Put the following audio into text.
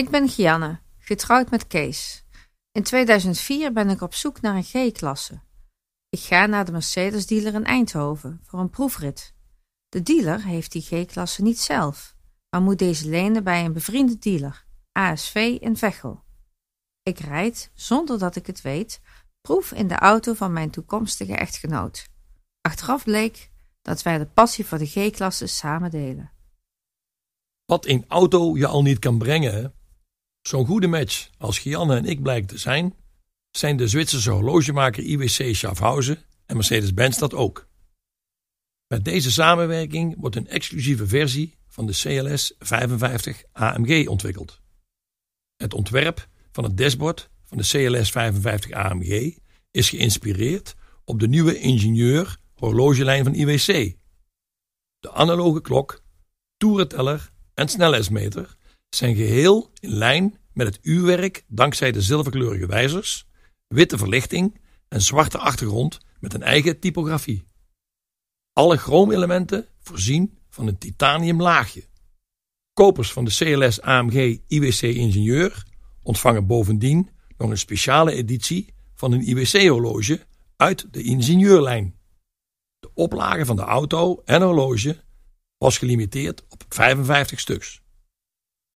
Ik ben Gianne, getrouwd met Kees. In 2004 ben ik op zoek naar een G-klasse. Ik ga naar de Mercedes-dealer in Eindhoven voor een proefrit. De dealer heeft die G-klasse niet zelf, maar moet deze lenen bij een bevriende dealer, ASV in Veghel. Ik rijd, zonder dat ik het weet, proef in de auto van mijn toekomstige echtgenoot. Achteraf bleek dat wij de passie voor de G-klasse samen delen. Wat een auto je al niet kan brengen. Zo'n goede match als Gianne en ik blijkt te zijn, zijn de Zwitserse horlogemaker IWC Schaffhausen en Mercedes-Benz dat ook. Met deze samenwerking wordt een exclusieve versie van de CLS 55 AMG ontwikkeld. Het ontwerp van het dashboard van de CLS 55 AMG is geïnspireerd op de nieuwe ingenieur horlogelijn van IWC. De analoge klok, toerenteller en snelheidsmeter zijn geheel in lijn met het uurwerk dankzij de zilverkleurige wijzers, witte verlichting en zwarte achtergrond met een eigen typografie. Alle chroomelementen voorzien van een titanium laagje. Kopers van de CLS AMG IWC Ingenieur ontvangen bovendien nog een speciale editie van een IWC-horloge uit de ingenieurlijn. De oplage van de auto en horloge was gelimiteerd op 55 stuks.